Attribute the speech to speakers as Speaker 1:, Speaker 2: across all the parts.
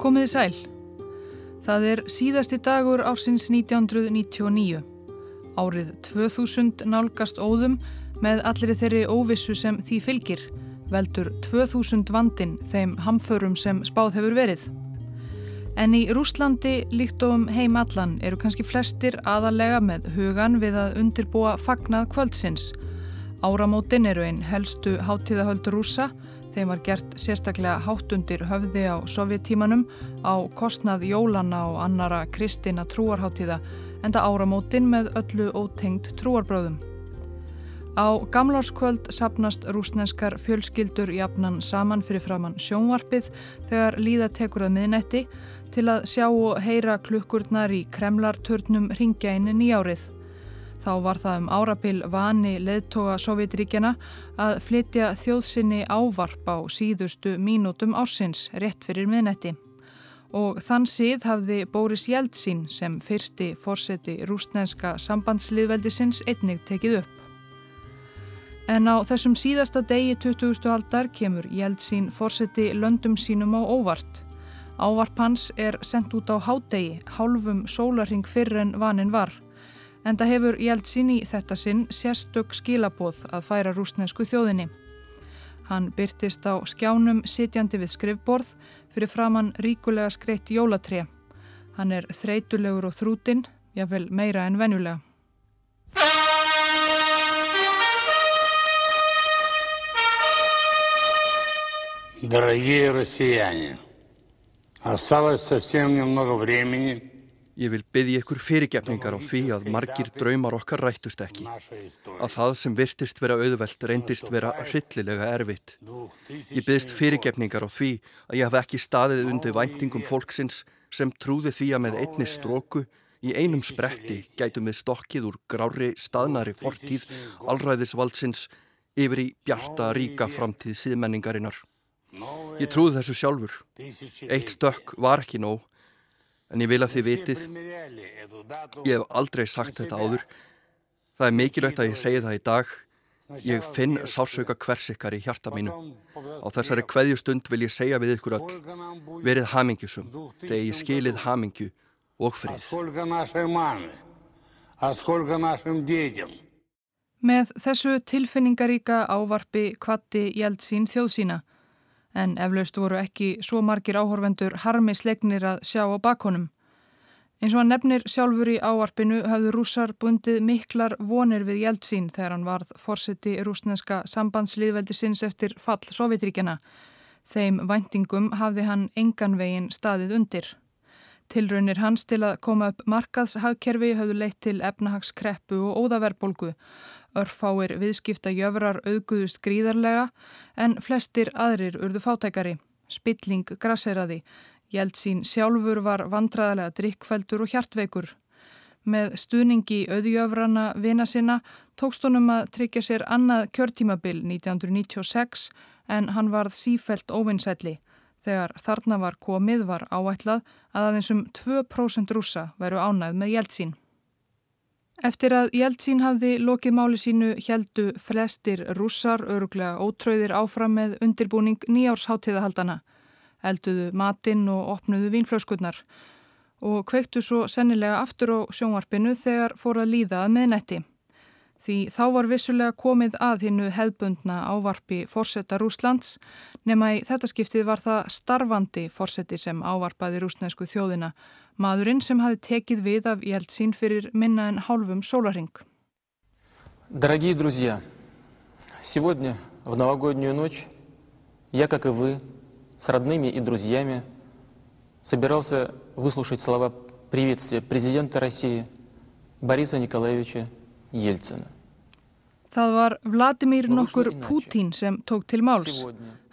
Speaker 1: Komiði sæl. Það er síðasti dagur ársins 1999. Árið 2000 nálgast óðum með allir þeirri óvissu sem því fylgir, veldur 2000 vandin þeim hamförum sem spáð hefur verið. En í Rúslandi, líkt og um heim allan, eru kannski flestir aðalega með hugan við að undirbúa fagnað kvöldsins. Áramótin eru einn helstu háttíðahöldur rúsa Þeim var gert sérstaklega háttundir höfði á sovjettímanum á kostnað jólana og annara kristina trúarháttíða enda áramótin með öllu ótengt trúarbröðum. Á gamlárskvöld sapnast rúsneskar fjölskyldur jafnan saman fyrir framann sjónvarpið þegar líða tekur að miðnetti til að sjá og heyra klukkurnar í kremlarturnum ringja inn nýjárið. Þá var það um árabil vani leðtoga Sovjetríkjana að flytja þjóðsynni ávarp á síðustu mínútum ársins rétt fyrir miðnetti. Og þann síð hafði Boris Jeltsin sem fyrsti fórseti rúsnenska sambandsliðveldisins einnig tekið upp. En á þessum síðasta degi 20. aldar kemur Jeltsin fórseti löndum sínum á óvart. Ávarp hans er sendt út á hádegi, hálfum sólarhing fyrr en vanin var En það hefur Jeltsin í þetta sinn sérstök skilaboð að færa rúsnesku þjóðinni. Hann byrtist á skjánum sitjandi við skrifborð fyrir framann ríkulega skreitt jólatré. Hann er þreytulegur og þrútin, jáfnvel meira en venjulega.
Speaker 2: Дорогие россияне, осталось совсем немного времени
Speaker 3: Ég vil byggja ykkur fyrirgefningar á því að margir draumar okkar rættust ekki. Að það sem virtist vera auðvelt reyndist vera hryllilega erfitt. Ég byggst fyrirgefningar á því að ég haf ekki staðið undir væntingum fólksins sem trúði því að með einni stróku í einum spretti gætum við stokkið úr grári staðnari fortíð allræðisvaldsins yfir í bjarta ríka framtíð síðmenningarinnar. Ég trúði þessu sjálfur. Eitt stök var ekki nóg En ég vil að þið vitið, ég hef aldrei sagt þetta áður. Það er mikilvægt að ég segi það í dag. Ég finn sásauka hvers ykkar í hjarta mínu. Á þessari kveðjustund vil ég segja við ykkur öll, verið hamingjusum, þegar ég skilið hamingju og frið.
Speaker 1: Með þessu tilfinningaríka ávarpi kvatti Jeltsín þjóð sína en eflaust voru ekki svo margir áhorfendur harmi slegnir að sjá á bakonum. Eins og hann nefnir sjálfur í áarpinu hafðu rússar bundið miklar vonir við Jeltsín þegar hann varð fórseti rúsneska sambandsliðveldi sinns eftir fall Sovjetríkjana. Þeim væntingum hafði hann engan veginn staðið undir. Tilraunir hans til að koma upp markaðshagkerfi hafðu leitt til efnahagskreppu og óðaverbolgu Örfáir viðskipta jöfrar auðguðust gríðarlega en flestir aðrir urðu fátækari. Spilling grasseraði. Jeltsín sjálfur var vandraðalega drikkfældur og hjartveikur. Með stuðningi auðjöfrana vina sinna tókst honum að tryggja sér annað kjörtímabil 1996 en hann varð sífelt óvinnsætli. Þegar þarna var komið var áætlað að aðeins um 2% rúsa veru ánæð með Jeltsín. Eftir að Jeltsín hafði lokið máli sínu heldu flestir rússar öruglega ótröðir áfram með undirbúning nýjársháttíðahaldana, elduðu matinn og opnuðu vínflöskunnar og kveiktu svo sennilega aftur á sjónvarpinu þegar fór að líða að meðnetti. Því þá var vissulega komið að hinnu hefbundna ávarpi fórsetta Rúslands nema í þetta skiptið var það starfandi fórseti sem ávarpaði rúsnesku þjóðina maðurinn sem hafi tekið við af Jeltsin fyrir minna en hálfum sólaring.
Speaker 4: Дорогие друзья, сегодня в новогоднюю ночь я, как и вы, с родными и друзьями собирался выслушать слова приветствия президента России Бориса Николаевича Ельцина.
Speaker 1: Það var Vladimir nokkur Putin sem tók til máls.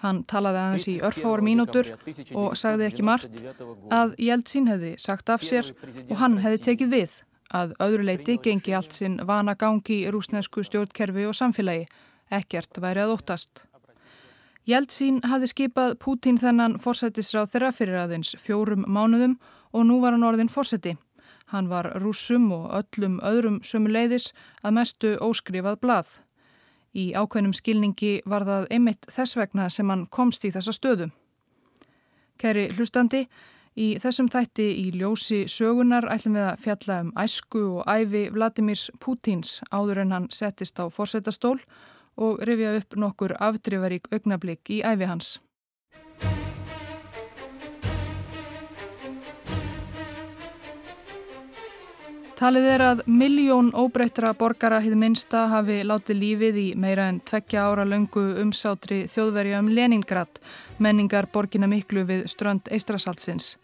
Speaker 1: Hann talaði aðeins í örfáar mínútur og sagði ekki margt að Jeltsin hefði sagt af sér og hann hefði tekið við að öðru leiti gengi allt sinn vana gangi í rúsnesku stjórnkerfi og samfélagi. Ekkert væri að óttast. Jeltsin hafði skipað Putin þennan forsættisráð þeirra fyrir aðeins fjórum mánuðum og nú var hann orðin forsætti. Hann var rúsum og öllum öðrum sömuleiðis að mestu óskrifað blað. Í ákveðnum skilningi var það einmitt þess vegna sem hann komst í þessa stöðu. Kæri hlustandi, Í þessum þætti í ljósi sögunar ætlum við að fjalla um æsku og æfi Vladimirs Pútins áður en hann settist á fórsetastól og rifja upp nokkur afdrifarík augnablík í æfi hans. Talið er að miljón óbreyttra borgara hið minsta hafi látið lífið í meira en tveggja ára löngu umsátri þjóðverja um Leningrad, menningar borgina miklu við strönd Eistrasaltsins.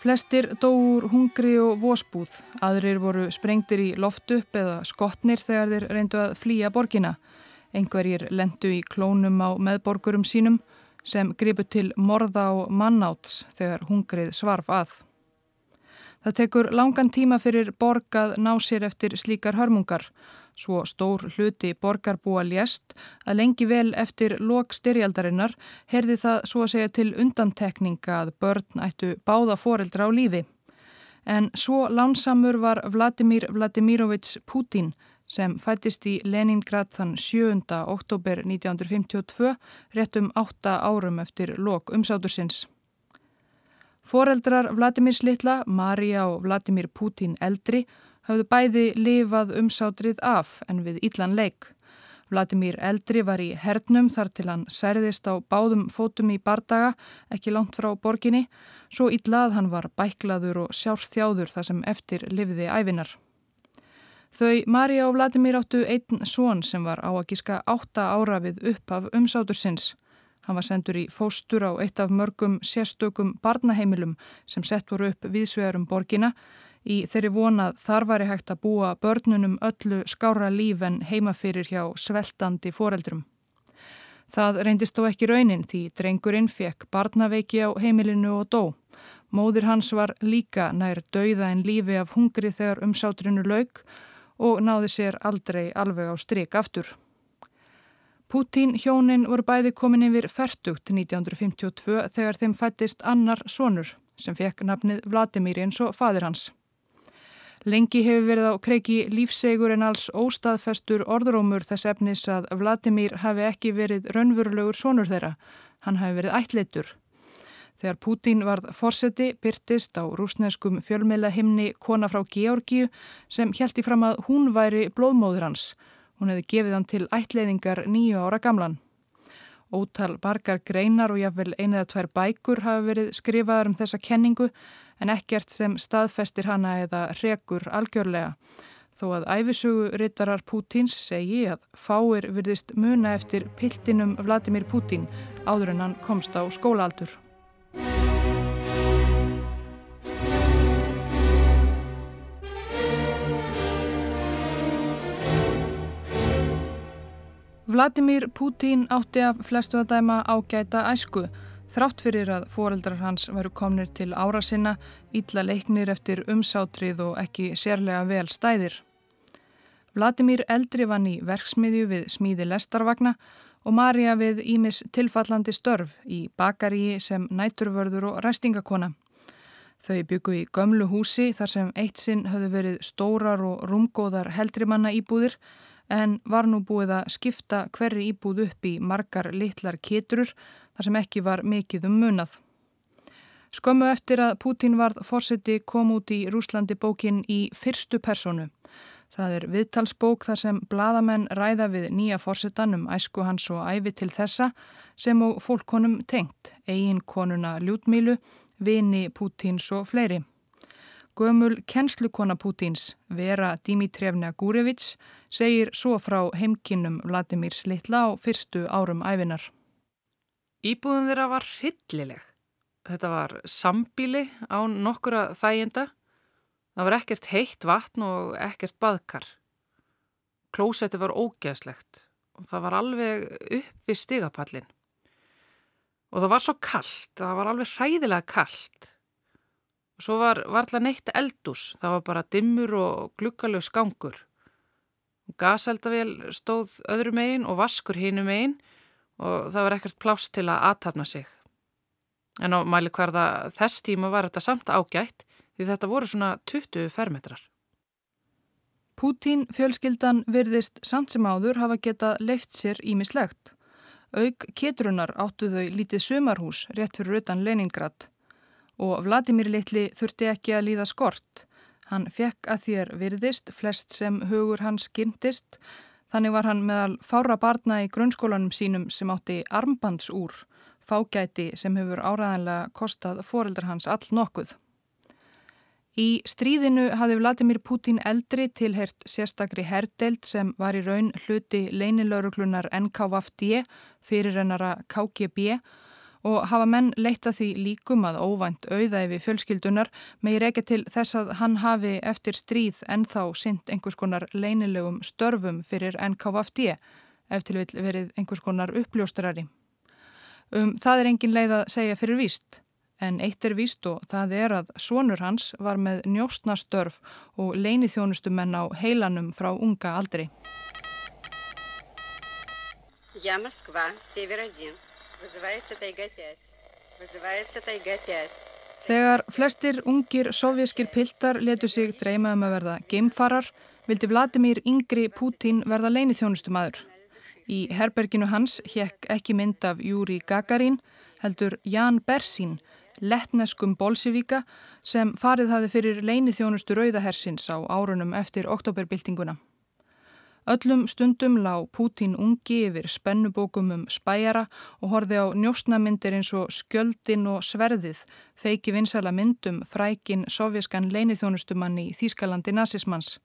Speaker 1: Flestir dóur hungri og vósbúð, aðrir voru sprengtir í loft upp eða skotnir þegar þeir reyndu að flýja borgina. Engverjir lendu í klónum á meðborgurum sínum sem gripu til morða og mannáts þegar hungrið svarf að. Það tekur langan tíma fyrir borg að ná sér eftir slíkar hörmungar. Svo stór hluti borgarbúa lést að lengi vel eftir lok styrjaldarinnar herði það svo að segja til undantekninga að börn ættu báða foreldra á lífi. En svo lánsamur var Vladimir Vladimirovits Putin sem fættist í Leningrad þann 7. oktober 1952 réttum 8 árum eftir lok umsátursins. Foreldrar Vladimirs litla, Marja og Vladimir Putin eldri, hafðu bæði lifað umsátrið af en við Íllan leik. Vladimir eldri var í hernum þar til hann særðist á báðum fótum í bardaga, ekki langt frá borginni, svo Íllað hann var bæklaður og sjárþjáður þar sem eftir lifiði ævinar. Þau Marja og Vladimir áttu einn són sem var á að gíska átta ára við upp af umsátursins. Hann var sendur í fóstur á eitt af mörgum sérstökum barnaheimilum sem sett voru upp viðsvegarum borgina í þeirri vonað þar var ég hægt að búa börnunum öllu skára líf en heimafyrir hjá sveltandi foreldrum. Það reyndist þó ekki raunin því drengurinn fekk barnaveiki á heimilinu og dó. Móðir hans var líka nær dauða en lífi af hungri þegar umsátrinu lauk og náði sér aldrei alveg á stryk aftur. Pútín hjónin voru bæði komin yfir færtugt 1952 þegar þeim fættist annar sonur sem fekk nafnið Vladimir eins og fadir hans. Lengi hefur verið á kreiki lífsegur en alls óstaðfestur orðrómur þess efnis að Vladimir hafi ekki verið raunverulegur sonur þeirra. Hann hafi verið ættleitur. Þegar Pútín varð fórseti byrtist á rúsneskum fjölmeila himni kona frá Georgiu sem hjælti fram að hún væri blóðmóður hans Hún hefði gefið hann til ættleiðingar nýju ára gamlan. Ótal bargar greinar og jáfnvel einu eða tvær bækur hafa verið skrifaðar um þessa kenningu en ekkert sem staðfestir hana eða rekur algjörlega. Þó að æfisugu rittarar Pútins segi að fáir virðist muna eftir piltinum Vladimir Pútin áður en hann komst á skólaaldur. Vladimir Putin átti af flestu að dæma ágæta æsku þrátt fyrir að foreldrar hans veru komnir til ára sinna, ítla leiknir eftir umsátrið og ekki sérlega vel stæðir. Vladimir eldri vann í verksmiðju við smíði lestarvagna og Marja við Ímis tilfallandi störf í bakaríi sem næturvörður og ræstingakona. Þau byggu í gömlu húsi þar sem eitt sinn höfðu verið stórar og rúmgóðar heldrimanna íbúðir en var nú búið að skipta hverri íbúð upp í margar litlar kitrur þar sem ekki var mikið um munað. Skömmu eftir að Pútín varð fórseti kom út í Rúslandi bókin í fyrstu personu. Það er viðtalsbók þar sem bladamenn ræða við nýja fórsetan um æsku hans og æfi til þessa sem og fólkonum tengt, eigin konuna Ljútmílu, vini Pútíns og fleiri. Gömul kennslukona Pútins, Vera Dimitrevna Gúrevits, segir svo frá heimkinnum Vladimirs litla á fyrstu árum æfinar.
Speaker 5: Íbúðum þeirra var hryllileg. Þetta var sambíli á nokkura þæginda. Það var ekkert heitt vatn og ekkert baðkar. Klósetti var ógeðslegt og það var alveg upp við stigapallin. Og það var svo kallt, það var alveg hræðilega kallt. Svo var varla neitt eldús, það var bara dimmur og glukkalög skangur. Gaseldavél stóð öðru megin og vaskur hínu megin og það var ekkert pláss til að aðtapna sig. En á mæli hverða þess tíma var þetta samt ágætt því þetta voru svona 20 fermetrar.
Speaker 1: Pútín fjölskyldan virðist samt sem áður hafa geta leift sér ímislegt. Aug ketrunar áttu þau lítið sömarhús rétt fyrir utan Leningrad og Vladimir Littli þurfti ekki að líða skort. Hann fekk að þér virðist flest sem hugur hans gyrndist, þannig var hann meðal fára barna í grunnskólanum sínum sem átti armbandsúr, fágæti sem hefur áræðanlega kostað foreldrar hans all nokkuð. Í stríðinu hafði Vladimir Putin eldri tilhert sérstakri herdelt sem var í raun hluti leinilöruglunar NKVD fyrir hennara KGB og og hafa menn leita því líkum að óvænt auðæfi fjölskyldunar með reykja til þess að hann hafi eftir stríð ennþá sint einhvers konar leinilegum störfum fyrir NKVFD, eftir vil verið einhvers konar uppljóstrari. Um það er engin leið að segja fyrir víst. En eitt er víst og það er að sonur hans var með njóstnastörf og leinithjónustumenn á heilanum frá unga aldri. Ég Moskva, Sever 1. Þegar flestir ungir sovjaskir piltar letu sig dreyma um að verða geimfarar, vildi Vladimir Yngri Putin verða leini þjónustu maður. Í herberginu hans hjekk ekki mynd af Júri Gagarin, heldur Jan Bersin, letneskum bolsivíka sem farið hafi fyrir leini þjónustu Rauðahersins á árunum eftir oktoberbyltinguna. Öllum stundum lá Pútín ungi yfir spennubókum um spæjara og horfi á njóstnamyndir eins og skjöldin og sverðið, feiki vinsala myndum frækin sovjeskan leinithjónustumann í Þýskalandi nazismans.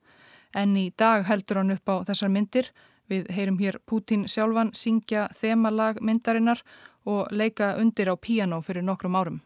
Speaker 1: En í dag heldur hann upp á þessar myndir, við heyrum hér Pútín sjálfan syngja þemalag myndarinnar og leika undir á píanó fyrir nokkrum árum.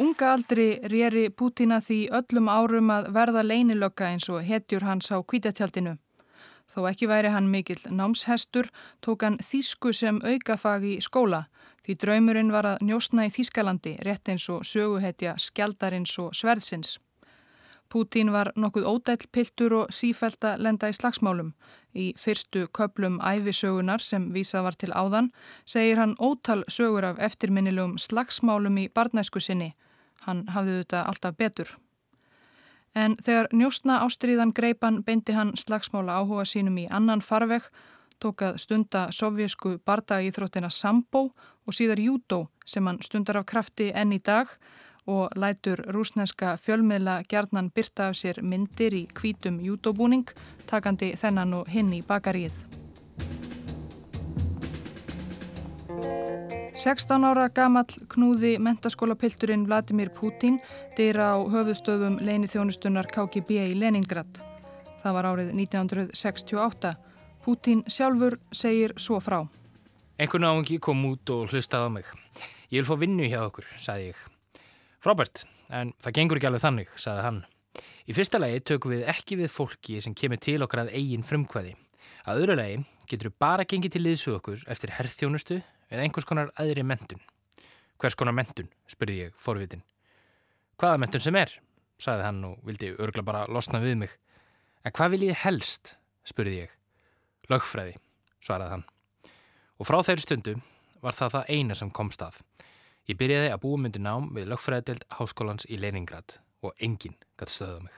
Speaker 1: Unga aldri rýri Pútina því öllum árum að verða leinilöka eins og hetjur hans á kvítatjaldinu. Þó ekki væri hann mikill námshestur, tók hann þýsku sem aukafag í skóla því draumurinn var að njóstna í Þýskalandi rétt eins og söguhetja skjaldarins og sverðsins. Pútín var nokkuð ódæll piltur og sífælt að lenda í slagsmálum. Í fyrstu köplum æfisögunar sem vísað var til áðan segir hann ótal sögur af eftirminnilegum slagsmálum í barnæsku sinni. Hann hafði þetta alltaf betur. En þegar njóstna ástriðan greipan beindi hann slagsmála áhuga sínum í annan farveg, tókað stunda sovjesku bardagíþróttina Sambo og síðar Júdó sem hann stundar af krafti enn í dag og lætur rúsneska fjölmiðla gjarnan byrta af sér myndir í kvítum jútóbúning, takandi þennan og hinn í bakaríð. 16 ára gamall knúði mentaskólapilturinn Vladimir Putin dýra á höfuðstöfum leini þjónustunar KGB í Leningrad. Það var árið 1968. Putin sjálfur segir svo frá.
Speaker 6: Einhvern áhengi kom út og hlustaði á mig. Ég vil fá vinnu hjá okkur, sagði ég. Frábært, en það gengur ekki alveg þannig, sagði hann. Í fyrsta lagi tökum við ekki við fólki sem kemur til okkar að eigin frumkvæði. Að öðru lagi getur við bara gengið til liðsu okkur eftir herrþjónustu eða einhvers konar aðri mentun. Hvers konar mentun, spurði ég forvitin. Hvaða mentun sem er, sagði hann og vildi örgla bara losna við mig. En hvað vil ég helst, spurði ég. Lögfræði, svaraði hann. Og frá þeirri stundu var það það eina sem kom stað. Ég byrjaði að búa myndi nám við lögfræðdelt háskólans í Leningrad og enginn gæti stöðað mig.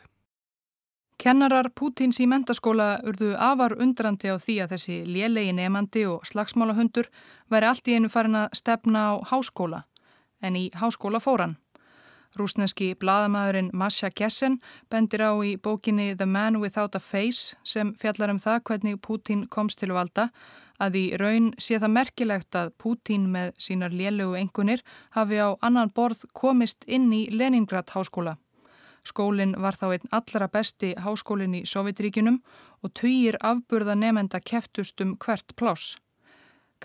Speaker 1: Kennarar Pútins í mentaskóla urðu afar undrandi á því að þessi lélegi nefandi og slagsmálahundur væri allt í einu farin að stefna á háskóla, en í háskóla fóran. Rúsneski bladamæðurinn Masha Kessen bendir á í bókinni The Man Without a Face sem fjallar um það hvernig Pútin komst til valda að í raun sé það merkilegt að Pútín með sínar lélögu engunir hafi á annan borð komist inn í Leningrad háskóla. Skólinn var þá einn allra besti háskólinn í Sovjetríkinum og töyir afburða nefenda keftust um hvert plás.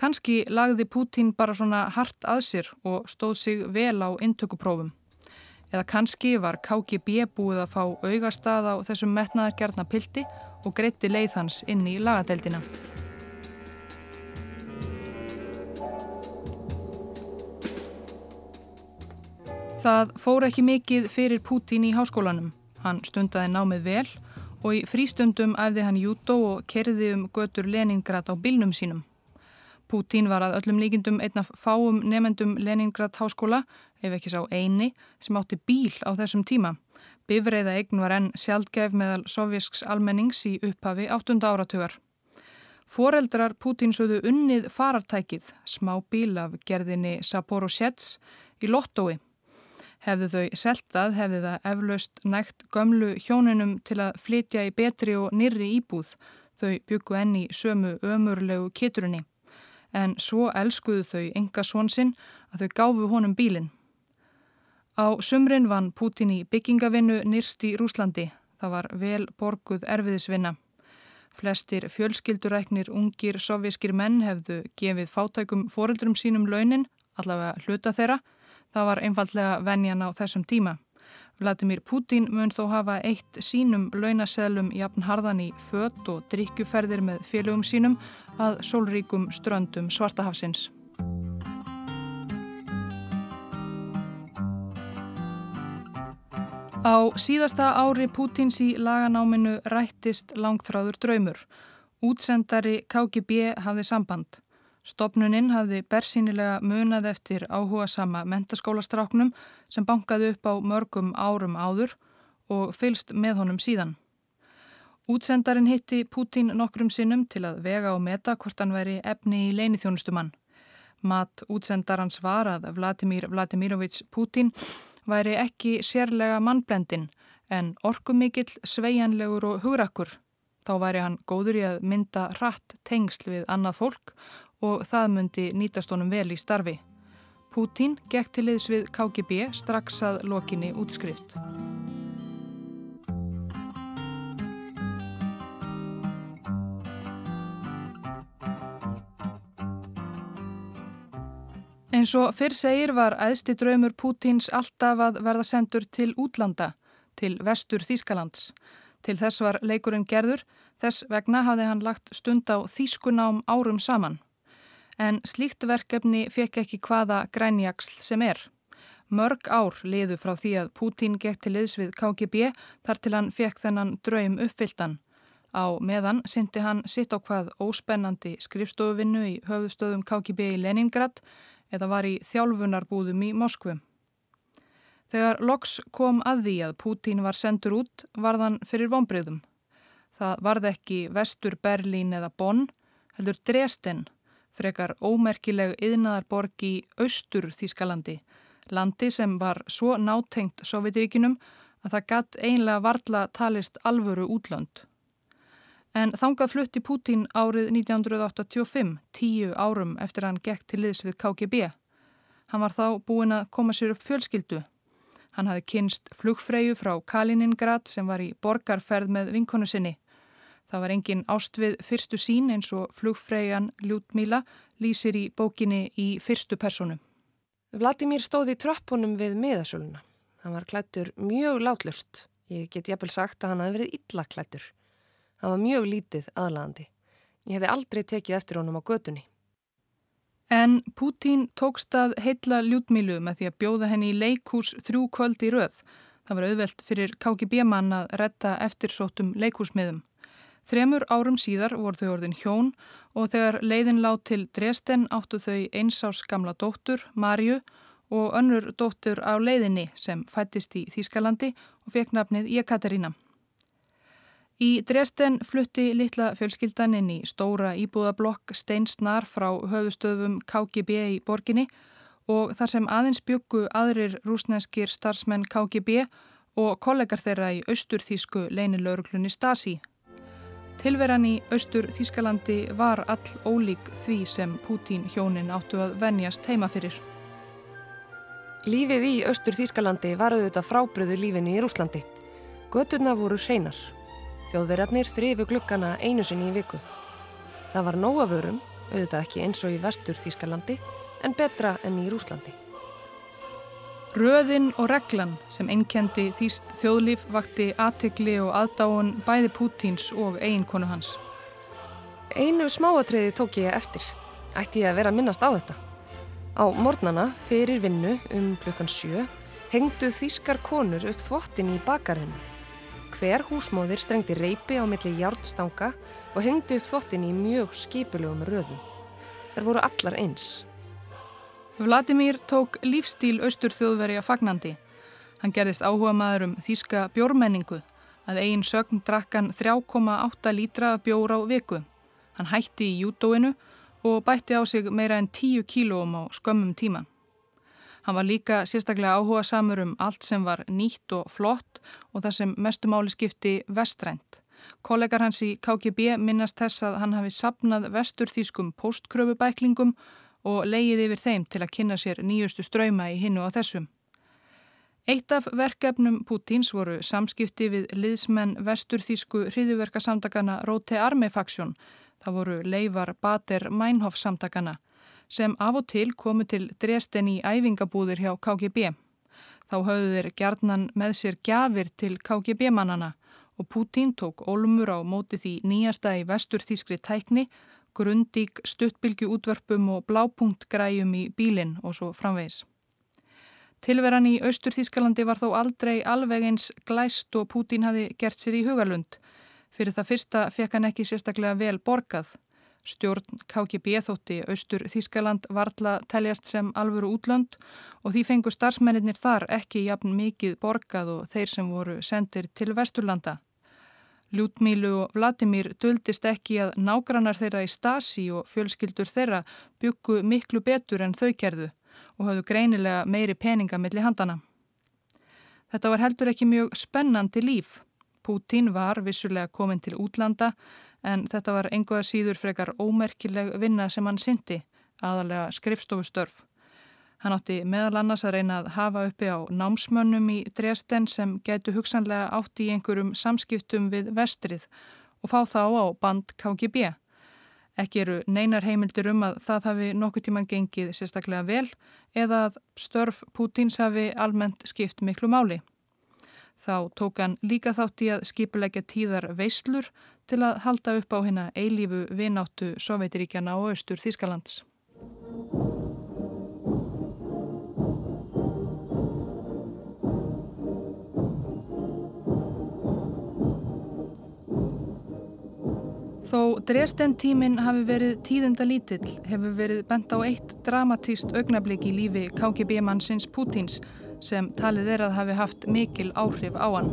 Speaker 1: Kanski lagði Pútín bara svona hart að sér og stóð sig vel á intökuprófum. Eða kannski var KGB búið að fá augastað á þessum metnaðargerna pildi og greitti leið hans inn í lagadeldina. Það fór ekki mikið fyrir Pútín í háskólanum. Hann stundaði námið vel og í frístundum æfði hann jútó og kerði um götur Leningrad á bilnum sínum. Pútín var að öllum líkindum einn af fáum nefendum Leningrad háskóla, ef ekki sá eini, sem átti bíl á þessum tíma. Bifreiða eign var enn sjálfgef meðal sovjasks almennings í upphafi áttunda áratugar. Foreldrar Pútín sögðu unnið farartækið, smá bíl af gerðinni Saporosets í Lottói. Hefðu þau seltað, hefði það eflaust nægt gömlu hjónunum til að flytja í betri og nýri íbúð. Þau byggu enni sömu ömurlegu kiturunni en svo elskuðu þau enga svonsinn að þau gáfu honum bílinn. Á sumrin vann Pútin í byggingavinnu nýrst í Rúslandi. Það var vel borguð erfiðisvinna. Flestir fjölskylduræknir ungir sovjískir menn hefðu gefið fátækum foreldrum sínum launin, allavega hluta þeirra. Það var einfallega venjan á þessum tíma. Vladimir Putin mun þó hafa eitt sínum launaseðlum jafn harðan í fött og drikkjuferðir með félögum sínum að sólríkum ströndum Svartahafsins. Á síðasta ári Pútins í laganáminu rættist langþráður draumur. Útsendari KGB hafði samband. Stopnuninn hafði bersýnilega munað eftir áhuga sama mentaskólastráknum sem bankaði upp á mörgum árum áður og fylst með honum síðan. Útsendarinn hitti Pútín nokkrum sinnum til að vega og meta hvort hann veri efni í leinithjónustumann. Mat útsendarans var að Vladimir Vladimirovits Pútín væri ekki sérlega mannblendin en orkumikill, sveianlegur og hugrakkur. Þá væri hann góður í að mynda hratt tengsl við annað fólk og það myndi nýtast honum vel í starfi. Pútín gekk til liðs við KGB strax að lokinni útskrift. Eins og fyrr segir var æðsti draumur Pútins alltaf að verða sendur til útlanda, til vestur Þískalands. Til þess var leikurinn gerður, þess vegna hafði hann lagt stund á Þískunám árum saman en slíkt verkefni fekk ekki hvaða grænjagsl sem er. Mörg ár liðu frá því að Pútín gekk til liðs við KGB þar til hann fekk þennan draum uppfylltan. Á meðan syndi hann sitt á hvað óspennandi skrifstofuvinnu í höfustöðum KGB í Leningrad eða var í þjálfunarbúðum í Moskvu. Þegar Loks kom að því að Pútín var sendur út varðan fyrir vonbreyðum. Það varð ekki vestur Berlín eða Bonn, heldur Dresden frekar ómerkileg yðnaðarborg í austur Þískalandi, landi sem var svo nátengt Sovjetiríkinum að það gatt einlega varla talist alvöru útlönd. En þangað flutti Pútín árið 1985, tíu árum eftir að hann gekk til liðs við KGB. Hann var þá búin að koma sér upp fjölskyldu. Hann hafi kynst flugfreyju frá Kaliningrad sem var í borgarferð með vinkonu sinni. Það var engin ástvið fyrstu sín eins og flugfræjan Ljútmíla lýsir í bókinni í fyrstu personu.
Speaker 7: Vladimir stóði í trappunum við miðasöluna. Hann var klættur mjög látlust. Ég get jafnvel sagt að hann hafi verið illa klættur. Hann var mjög lítið aðlandi. Ég hefði aldrei tekið eftir honum á götunni.
Speaker 1: En Pútín tókst að heitla Ljútmílu með því að bjóða henni í leikús þrjú kvöld í röð. Það var auðvelt fyrir KGB mann að retta eftirsóttum leikúsmiðum. Þremur árum síðar voru þau orðin hjón og þegar leiðin lág til Dresden áttu þau einsás gamla dóttur, Marju, og önnur dóttur á leiðinni sem fættist í Þýskalandi og fekk nafnið Jekaterina. Í Dresden flutti litla fjölskyldan inn í stóra íbúðablokk steinsnar frá höfustöfum KGB í borginni og þar sem aðeins byggu aðrir rúsneskir starfsmenn KGB og kollegar þeirra í austurþísku leinilauruglunni Stasi Tilveran í austur Þískalandi var all ólík því sem Pútín hjónin áttu að venjast heima fyrir.
Speaker 7: Lífið í austur Þískalandi var auðvitað frábriðu lífinu í Rúslandi. Göturna voru hreinar. Þjóðverjarnir þrifu glukkana einu sinni í viku. Það var nógavörum, auðvitað ekki eins og í vestur Þískalandi, en betra enn í Rúslandi.
Speaker 1: Röðin og reglan sem einnkendi þýst þjóðlíf vakti aðtegli og aðdáun bæði Pútíns og eiginkonu hans.
Speaker 7: Einu smáatriði tók ég eftir. Ætti ég að vera að minnast á þetta. Á mornana fyrir vinnu um klukkan sjö hengdu þýskar konur upp þvottin í bakarinn. Hver húsmóðir strengdi reypi á milli hjártstanga og hengdi upp þvottin í mjög skipulugum röðum. Þær voru allar eins.
Speaker 1: Vladimir tók lífstíl austur þjóðverja fagnandi. Hann gerðist áhuga maður um þýska bjórmenningu að eigin sögn drakkan 3,8 lítra bjór á viku. Hann hætti í júdóinu og bætti á sig meira en 10 kílóum á skömmum tíma. Hann var líka sérstaklega áhuga samur um allt sem var nýtt og flott og það sem mestumáli skipti vestrænt. Kollegar hans í KGB minnast þess að hann hafi sapnað vesturþýskum postkröfubæklingum og leiðið yfir þeim til að kynna sér nýjustu ströyma í hinnu á þessum. Eitt af verkefnum Pútins voru samskipti við liðsmenn vesturþýsku hriðuverkasamtakana Rote Arme Faksjón, það voru leifar Bader Meinhof samtakana, sem af og til komu til Dresden í æfingabúðir hjá KGB. Þá höfðu þeir gerðnan með sér gjafir til KGB-mannana og Pútín tók olmur á móti því nýjasta í vesturþýskri tækni, grundík, stuttbylgu útvörpum og blápunktgræjum í bílinn og svo framvegis. Tilveran í Austurþýskalandi var þó aldrei alveg eins glæst og Pútín hafi gert sér í hugalund. Fyrir það fyrsta fekk hann ekki sérstaklega vel borgað. Stjórn KGB þótti Austur Þískaland varðla teljast sem alvöru útlönd og því fengu starfsmennir þar ekki jafn mikið borgað og þeir sem voru sendir til Vesturlanda. Ljútmílu og Vladimir duldist ekki að nágrannar þeirra í Stasi og fjölskyldur þeirra byggu miklu betur en þau kerðu og hafðu greinilega meiri peninga millir handana. Þetta var heldur ekki mjög spennandi líf. Pútín var vissulega komin til útlanda en þetta var enguða síður frekar ómerkileg vinna sem hann syndi, aðalega skrifstofustörf. Hann átti meðal annars að reyna að hafa uppi á námsmönnum í Dresden sem gætu hugsanlega átti í einhverjum samskiptum við vestrið og fá þá á band KGB. Ekki eru neinar heimildir um að það hafi nokkuð tíman gengið sérstaklega vel eða að störf Pútins hafi almennt skipt miklu máli. Þá tók hann líka þátt í að skipulegja tíðar veislur til að halda upp á hérna eilífu vináttu Sovjetiríkjana og Östur Þískalands. Þó Dresden tíminn hafi verið tíðenda lítill hefur verið bent á eitt dramatíst augnablík í lífi KGB-mannsins Pútins sem talið er að hafi haft mikil áhrif á hann.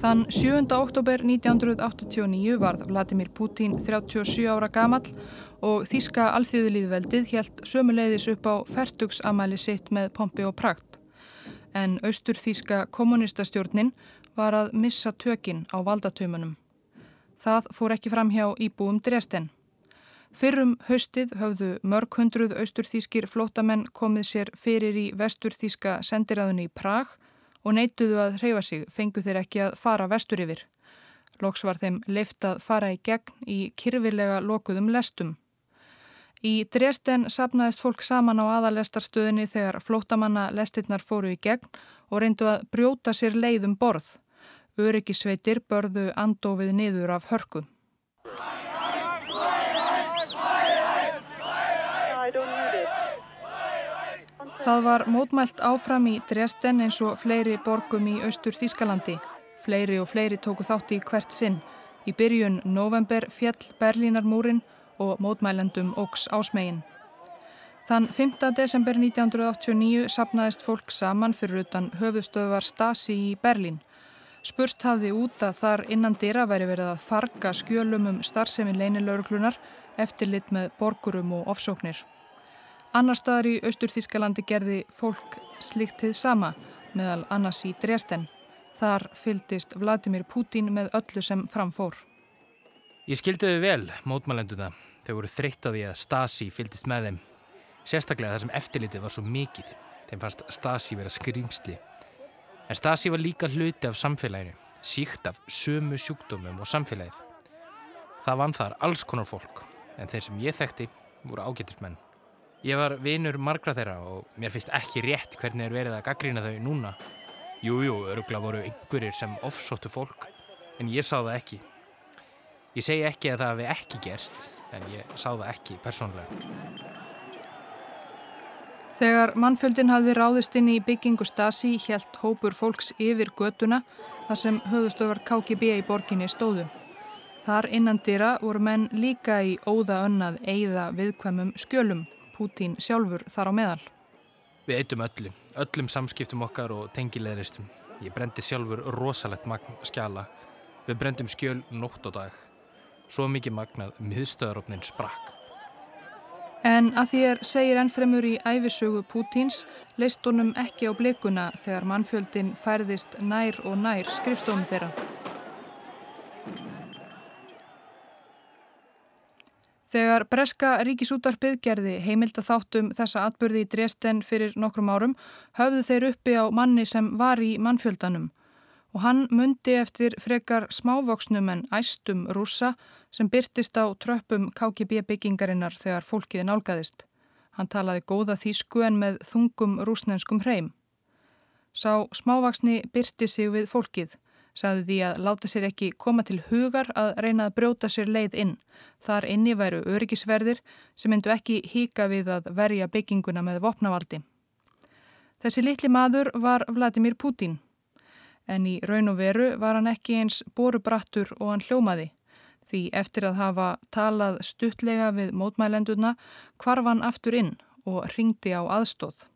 Speaker 1: Þann 7. oktober 1989 varð Vladimir Putin 37 ára gamall og Þíska alþjóðulíðveldið helt sömuleiðis upp á færtugsamæli sitt með pompi og prakt. En austur Þíska kommunistastjórnin var að missa tökin á valdatömanum. Það fór ekki fram hjá íbúum Dresden. Fyrrum haustið höfðu mörg hundruð austurþískir flótamenn komið sér fyrir í vesturþíska sendiræðunni í Prag og neituðu að hreyfa sig, fengu þeir ekki að fara vestur yfir. Loks var þeim leift að fara í gegn í kyrfilega lokuðum lestum. Í Dresden sapnaðist fólk saman á aðalestarstöðinni þegar flótamanna lestirnar fóru í gegn og reyndu að brjóta sér leiðum borð. Öryggisveitir börðu andofið niður af hörku. Það var mótmælt áfram í Dresden eins og fleiri borgum í austur Þískalandi. Fleiri og fleiri tóku þátti í hvert sinn. Í byrjun november fjall Berlínarmúrin og mótmælendum ógs ásmegin. Þann 5. desember 1989 sapnaðist fólk saman fyrir utan höfustöðvar Stasi í Berlín. Spurst hafði út að þar innan dýra væri verið að farga skjölum um starfsemi leinilauruklunar eftirlit með borgurum og ofsóknir. Annar staðar í Austurþískalandi gerði fólk slikt þið sama meðal annars í Dresden. Þar fyldist Vladimir Putin með öllu sem framfór.
Speaker 6: Ég skildiði vel mótmælenduna. Þau voru þreytt á því að Stasi fyldist með þeim. Sérstaklega þar sem eftirlitið var svo mikið. Þeim fannst Stasi vera skrýmsli. En Stasi var líka hluti af samfélaginu, síkt af sömu sjúkdómum og samfélagið. Það vann þar alls konar fólk, en þeir sem ég þekkti voru ágættismenn. Ég var vinur margra þeirra og mér finnst ekki rétt hvernig er verið að gaggrína þau núna. Jújú, jú, örugla voru einhverjir sem ofsóttu fólk, en ég sá það ekki. Ég segi ekki að það hefði ekki gerst, en ég sá það ekki persónlega.
Speaker 1: Þegar mannfjöldin hafði ráðist inn í byggingu Stasi helt hópur fólks yfir götuna þar sem höfustöfar KGB í borginni stóðu. Þar innan dýra voru menn líka í óða önnað eigða viðkvæmum skjölum, Pútín sjálfur þar á meðal.
Speaker 6: Við eitum öllu, öllum samskiptum okkar og tengileðristum. Ég brendi sjálfur rosalegt magn skjala. Við brendum skjöl nótt og dag. Svo mikið magnað miðstöðarófnin sprakk.
Speaker 1: En að því er segir ennfremur í æfisögu Pútins leist honum ekki á blikuna þegar mannfjöldin færðist nær og nær skrifstofum þeirra. Þegar Breska ríkisútarpið gerði heimilda þáttum þessa atbyrði í Dresden fyrir nokkrum árum höfðu þeir uppi á manni sem var í mannfjöldanum og hann myndi eftir frekar smávoksnum en æstum rúsa sem byrtist á tröppum KGB byggingarinnar þegar fólkið nálgæðist. Hann talaði góða þýsku en með þungum rúsnenskum hreim. Sá smávaksni byrti sig við fólkið, saði því að láta sér ekki koma til hugar að reyna að brjóta sér leið inn. Þar inni væru öryggisverðir sem myndu ekki híka við að verja bygginguna með vopnavaldi. Þessi litli maður var Vladimir Putin en í raun og veru var hann ekki eins borubrattur og hann hljómaði því eftir að hafa talað stuttlega við mótmælendurna kvarf hann aftur inn og ringdi á aðstóð.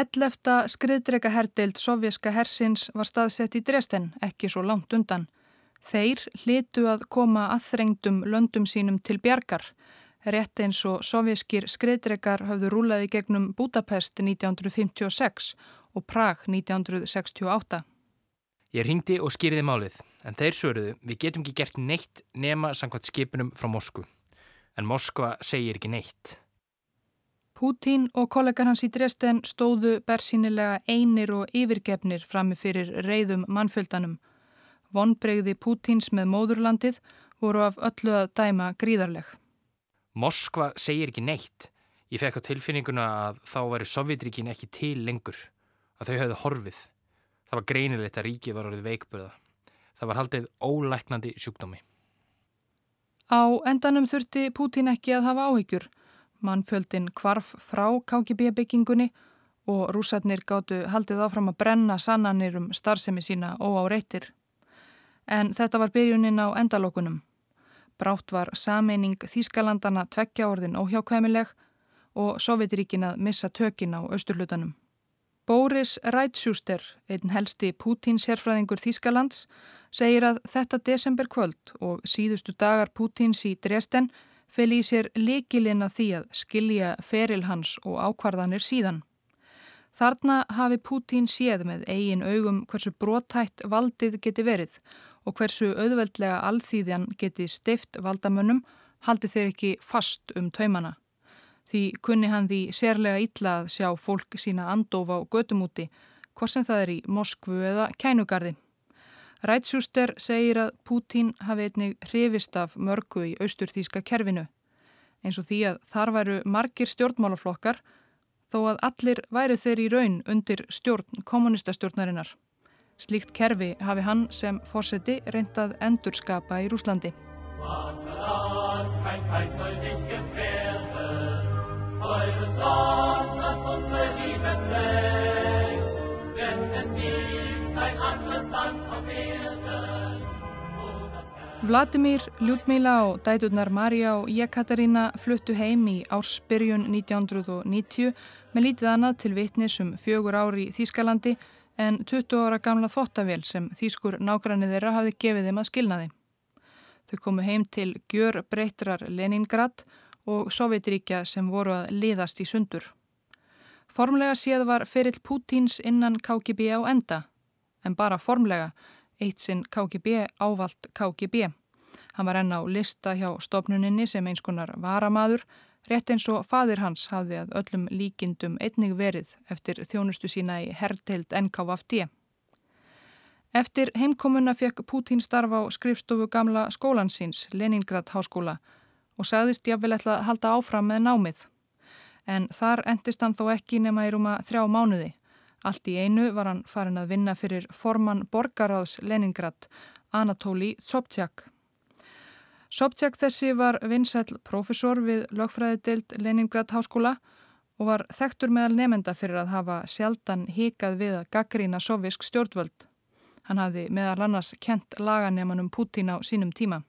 Speaker 1: Ellefta skriðdrega herdeild sovjerska hersins var staðsett í Dresden, ekki svo langt undan. Þeir hlitu að koma aðþrengdum löndum sínum til bjargar, rétt eins og sovjerskir skriðdregar hafðu rúlaði gegnum Budapest 1956 og Prag 1968.
Speaker 6: Ég ringdi og skýriði málið, en þeir svöruðu við getum ekki gert neitt nema samkvæmt skipunum frá Moskvu. En Moskva segir ekki neitt.
Speaker 1: Pútín og kollegar hans í Dresden stóðu bersýnilega einir og yfirgefnir frammi fyrir reyðum mannfjöldanum. Vonbregði Pútíns með móðurlandið voru af öllu að dæma gríðarleg.
Speaker 6: Moskva segir ekki neitt. Ég fekk á tilfinninguna að þá væri Sovjetríkin ekki til lengur, að þau hefðu horfið. Það var greinilegt að ríkið var orðið veikburða. Það var haldið ólæknandi sjúkdómi.
Speaker 1: Á endanum þurfti Pútín ekki að hafa áhyggjur. Mannfjöldin kvarf frá KGB byggingunni og rúsarnir gáttu haldið áfram að brenna sannanir um starfsemi sína og á reytir. En þetta var byrjunin á endalokunum. Brátt var sameining Þískalandana tveggja orðin óhjákvæmileg og Sovjetiríkin að missa tökin á austurlutanum. Boris Rætsjúster, einn helsti Pútín sérfræðingur Þískalands, segir að þetta desemberkvöld og síðustu dagar Pútíns í Dresden fel í sér likilinn að því að skilja feril hans og ákvarðanir síðan. Þarna hafi Pútín séð með eigin augum hversu brotætt valdið geti verið og hversu auðveldlega alþýðjan geti steift valdamönnum haldi þeir ekki fast um taumana. Því kunni hann því sérlega illa að sjá fólk sína andofa á götumúti, hvort sem það er í Moskvu eða Kænugarði. Rætsjúster segir að Pútín hafi einnig hrifist af mörgu í austurþíska kerfinu, eins og því að þar væru margir stjórnmálaflokkar þó að allir væru þeir í raun undir stjórn kommunistastjórnarinnar. Slíkt kerfi hafi hann sem fórseti reyndað endurskapa í Rúslandi. Vladimir, Ljúdmíla og dæturnar Marja og Jekaterina fluttu heim í ársbyrjun 1990 með lítið annað til vitnis um fjögur ári í Þýskalandi en 20 ára gamla þvottavél sem Þýskur nágrannir þeirra hafði gefið þeim að skilnaði. Þau komu heim til Gjör Breitrar Leningrad og Sovjetríkja sem voru að liðast í sundur. Formlega séð var ferill Pútins innan KGB á enda, en bara formlega eitt sinn KGB ávalt KGB. Hann var enn á lista hjá stopnuninni sem eins konar varamadur, rétt eins og fadir hans hafði að öllum líkindum einnig verið eftir þjónustu sína í herrteild NKVFD. Eftir heimkomuna fekk Pútín starfa á skrifstofu gamla skólansins, Leningrad háskóla, og sagðist jáfnvel ætla að halda áfram með námið. En þar endist hann þó ekki nema í rúma þrjá mánuði. Allt í einu var hann farin að vinna fyrir formann borgaráðs Leningrad, Anatóli Sobtjak. Sobtjak þessi var vinsæl profesor við lögfræðideild Leningrad háskóla og var þektur meðal nefenda fyrir að hafa sjaldan hikað við að gaggrína sovisk stjórnvöld. Hann hafði meðal annars kent laganemanum Putin á sínum tíma.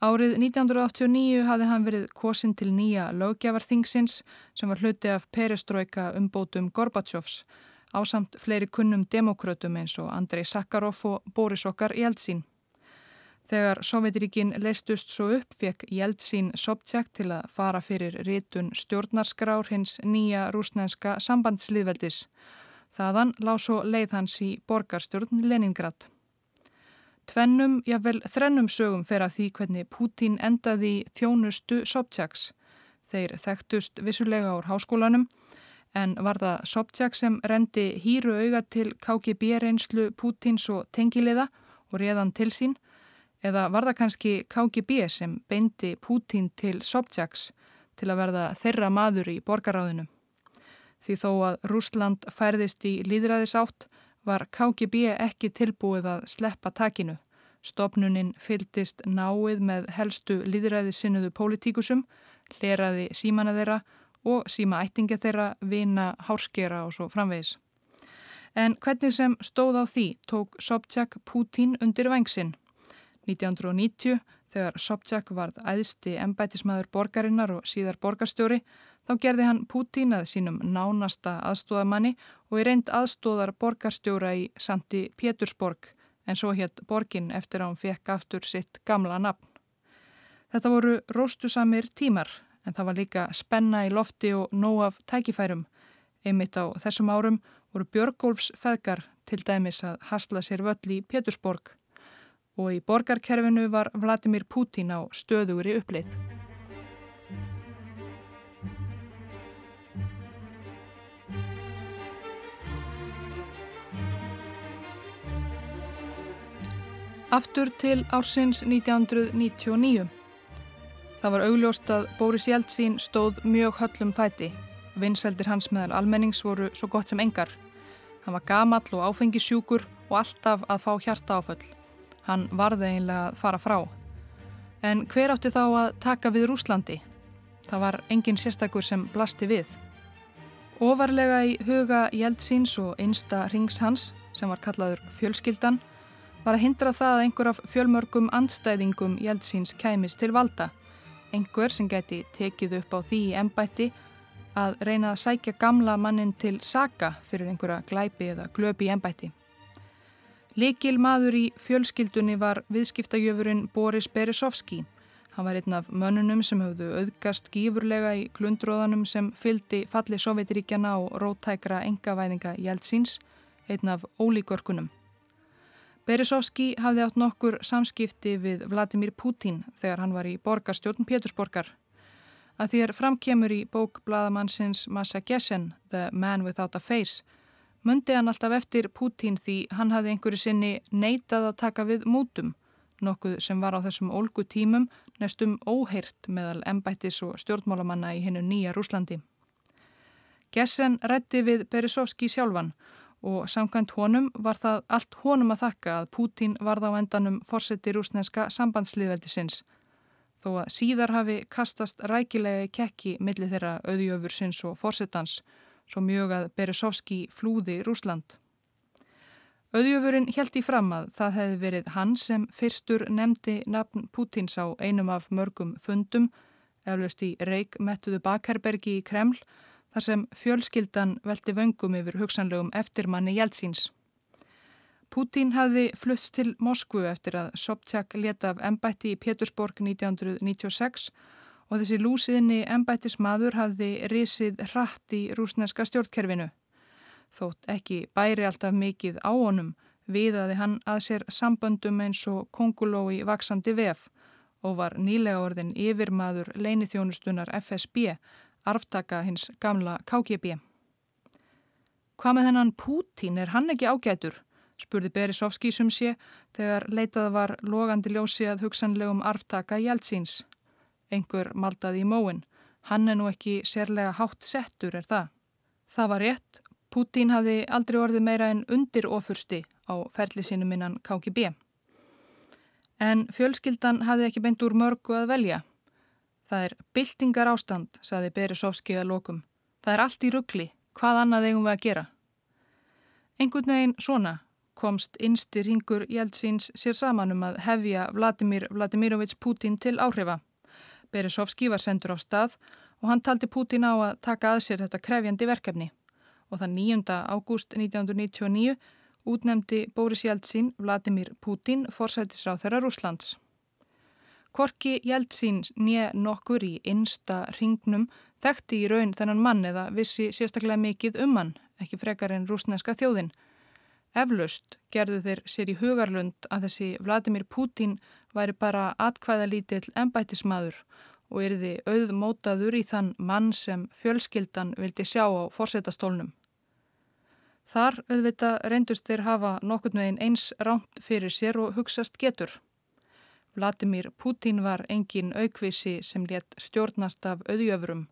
Speaker 1: Árið 1989 hafði hann verið kosin til nýja lögjafarþingsins sem var hluti af perestrojka umbótum Gorbatsjófs á samt fleiri kunnum demokrautum eins og Andrei Sakharov og Boris Okkar Jeltsin. Þegar Sovjetiríkin leistust svo upp fekk Jeltsin Sobtjak til að fara fyrir rítun stjórnarskrár hins nýja rúsnænska sambandsliðveldis. Þaðan lág svo leið hans í borgarstjórn Leningrad. Tvennum, jável þrennum sögum fer að því hvernig Pútín endaði þjónustu Sobchaks. Þeir þekktust vissulega ár háskólanum en var það Sobchak sem rendi hýru auga til KGB reynslu Pútins og tengiliða og réðan til sín eða var það kannski KGB sem beindi Pútín til Sobchaks til að verða þeirra maður í borgaráðinu. Því þó að Rúsland færðist í líðræðisátt var KGB ekki tilbúið að sleppa takinu. Stopnuninn fyldist náið með helstu líðræði sinnuðu pólitíkusum, hleraði símana þeirra og síma ættinga þeirra, vina, hárskera og svo framvegis. En hvernig sem stóð á því tók Sobchak Putin undir vangsinn. 1990, þegar Sobchak varð æðsti embætismæður borgarinnar og síðar borgarstjóri, Þá gerði hann Pútín að sínum nánasta aðstóðamanni og í reynd aðstóðar borgarstjóra í Santi Pétursborg en svo hétt borgin eftir að hann fekk aftur sitt gamla nafn. Þetta voru róstusamir tímar en það var líka spenna í lofti og nóg af tækifærum. Einmitt á þessum árum voru Björgólfs feðgar til dæmis að hasla sér völl í Pétursborg og í borgarkerfinu var Vladimir Pútín á stöðugri uppleið. Aftur til ársins 1999. Það var augljóst að Bóris Jeltsin stóð mjög höllum fæti. Vinseldir hans meðal almennings voru svo gott sem engar. Hann var gamall og áfengisjúkur og alltaf að fá hjarta áföll. Hann varði einlega að fara frá. En hver átti þá að taka við Rúslandi? Það var engin sérstakur sem blasti við. Ofarlega í huga Jeltsins og einsta rings hans, sem var kallaður fjölskyldan, var að hindra það að einhver af fjölmörgum andstæðingum Jeltsins kæmis til valda. Einhver sem geti tekið upp á því í ennbætti að reyna að sækja gamla mannin til saka fyrir einhverja glæpi eða glöpi í ennbætti. Likil maður í fjölskyldunni var viðskiptajöfurinn Boris Beresovski. Hann var einn af mönnunum sem höfðu auðgast gífurlega í glundróðanum sem fyldi falli Sovjetiríkjana og rótækra engavæðinga Jeltsins, einn af ólíkörkunum. Beresovski hafði átt nokkur samskipti við Vladimir Putin þegar hann var í borgarstjórn Pétursborgar. Að er framkemur í bók bladamannsins Massa Gessen, The Man Without a Face, mundi hann alltaf eftir Putin því hann hafði einhverju sinni neitað að taka við mútum, nokkuð sem var á þessum ólgu tímum nestum óheirt meðal embættis og stjórnmálamanna í hennu nýja Rúslandi. Gessen rétti við Beresovski sjálfan og samkvæmt honum var það allt honum að þakka að Pútín varð á endanum fórseti rúsneska sambandsliðveldisins þó að síðar hafi kastast rækilega kekki millir þeirra auðjöfur sinns og fórsetans svo mjög að Beresovski flúði Rúsland. Auðjöfurinn held í fram að það hefði verið hann sem fyrstur nefndi nafn Pútins á einum af mörgum fundum eflaust í Reykj mettuðu Bakherbergi í Kreml þar sem fjölskyldan veldi vöngum yfir hugsanlegum eftirmanni Jeltsins. Pútín hafði flutt til Moskvu eftir að Sobchak leta af embætti í Pétursborg 1996 og þessi lúsiðni embættismadur hafði risið hratt í rúsneska stjórnkerfinu. Þótt ekki bæri alltaf mikið á honum viðaði hann að sér samböndum eins og konguló í vaksandi vef og var nýlega orðin yfirmaður leinithjónustunar FSB arftaka hins gamla KGB. Hvað með þennan Pútín, er hann ekki ágætur? spurði Berisovski sum sé þegar leitað var logandi ljósi að hugsanlegum arftaka Jeltsins. Engur maldaði í móin. Hann er nú ekki sérlega hátt settur, er það? Það var rétt. Pútín hafði aldrei orðið meira en undir ofursti á ferli sínum innan KGB. En fjölskyldan hafði ekki beint úr mörgu að velja. Það er byltingar ástand, saði Beresovski að lokum.
Speaker 8: Það er allt í ruggli, hvað annað eigum við að gera? Engun veginn svona komst innsti ringur Jeltsins sér saman um að hefja Vladimir Vladimirovits Putin til áhrifa. Beresovski var sendur á stað og hann taldi Putin á að taka að sér þetta krefjandi verkefni og það 9. ágúst 1999 útnemdi Boris Jeltsin Vladimir Putin forsætisráð þeirra Rúslands. Korki Jeltsin nýja nokkur í einsta ringnum þekkti í raun þennan mann eða vissi sérstaklega mikið um hann, ekki frekar en rúsneska þjóðin Eflaust gerðu þeir sér í hugarlund að þessi Vladimir Putin væri bara atkvæðalítill ennbættismadur og erði auðmótaður í þann mann sem fjölskyldan vildi sjá á fórsetastólnum. Þar auðvita reyndust þeir hafa nokkurnu einn eins ránt fyrir sér og hugsast getur. Vladimir Putin var engin aukvisi sem létt stjórnast af auðjöfrum.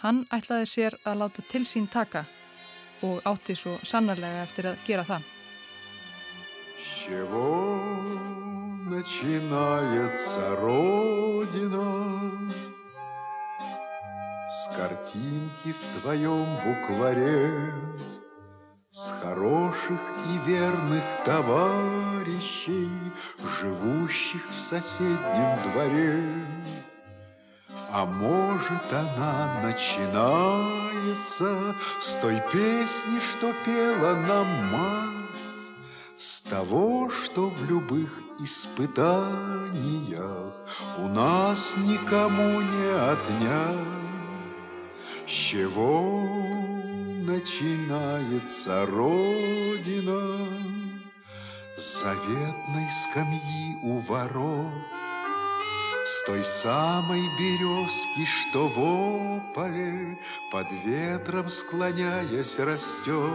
Speaker 8: Hann ætlaði sér að láta til sín taka og átti svo sannarlega eftir að gera það. Начинается Родина. С картинки в твоем букваре С хороших и верных товарищей Живущих в соседнем дворе. А может, она начинается С той песни, что пела нам мать, С того, что в любых испытаниях У нас никому не отнять. С чего начинается Родина? С заветной скамьи у ворот с той самой березки, что в ополе Под ветром склоняясь растет.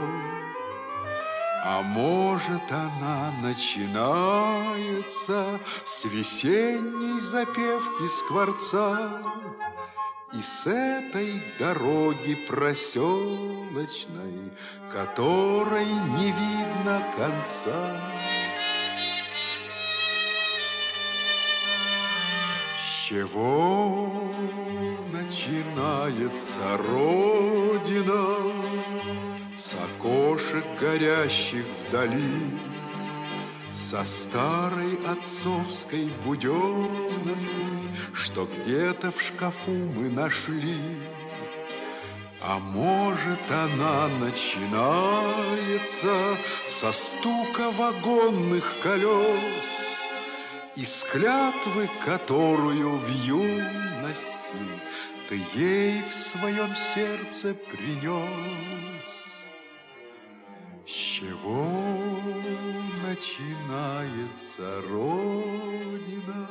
Speaker 8: А может, она начинается С весенней запевки скворца И с этой дороги проселочной, Которой не видно конца. чего начинается Родина С окошек горящих вдали Со старой отцовской буденовки Что где-то в шкафу мы нашли а может, она начинается со стука вагонных колес, из клятвы, которую в юности Ты ей в своем сердце принес. Чего начинается Родина?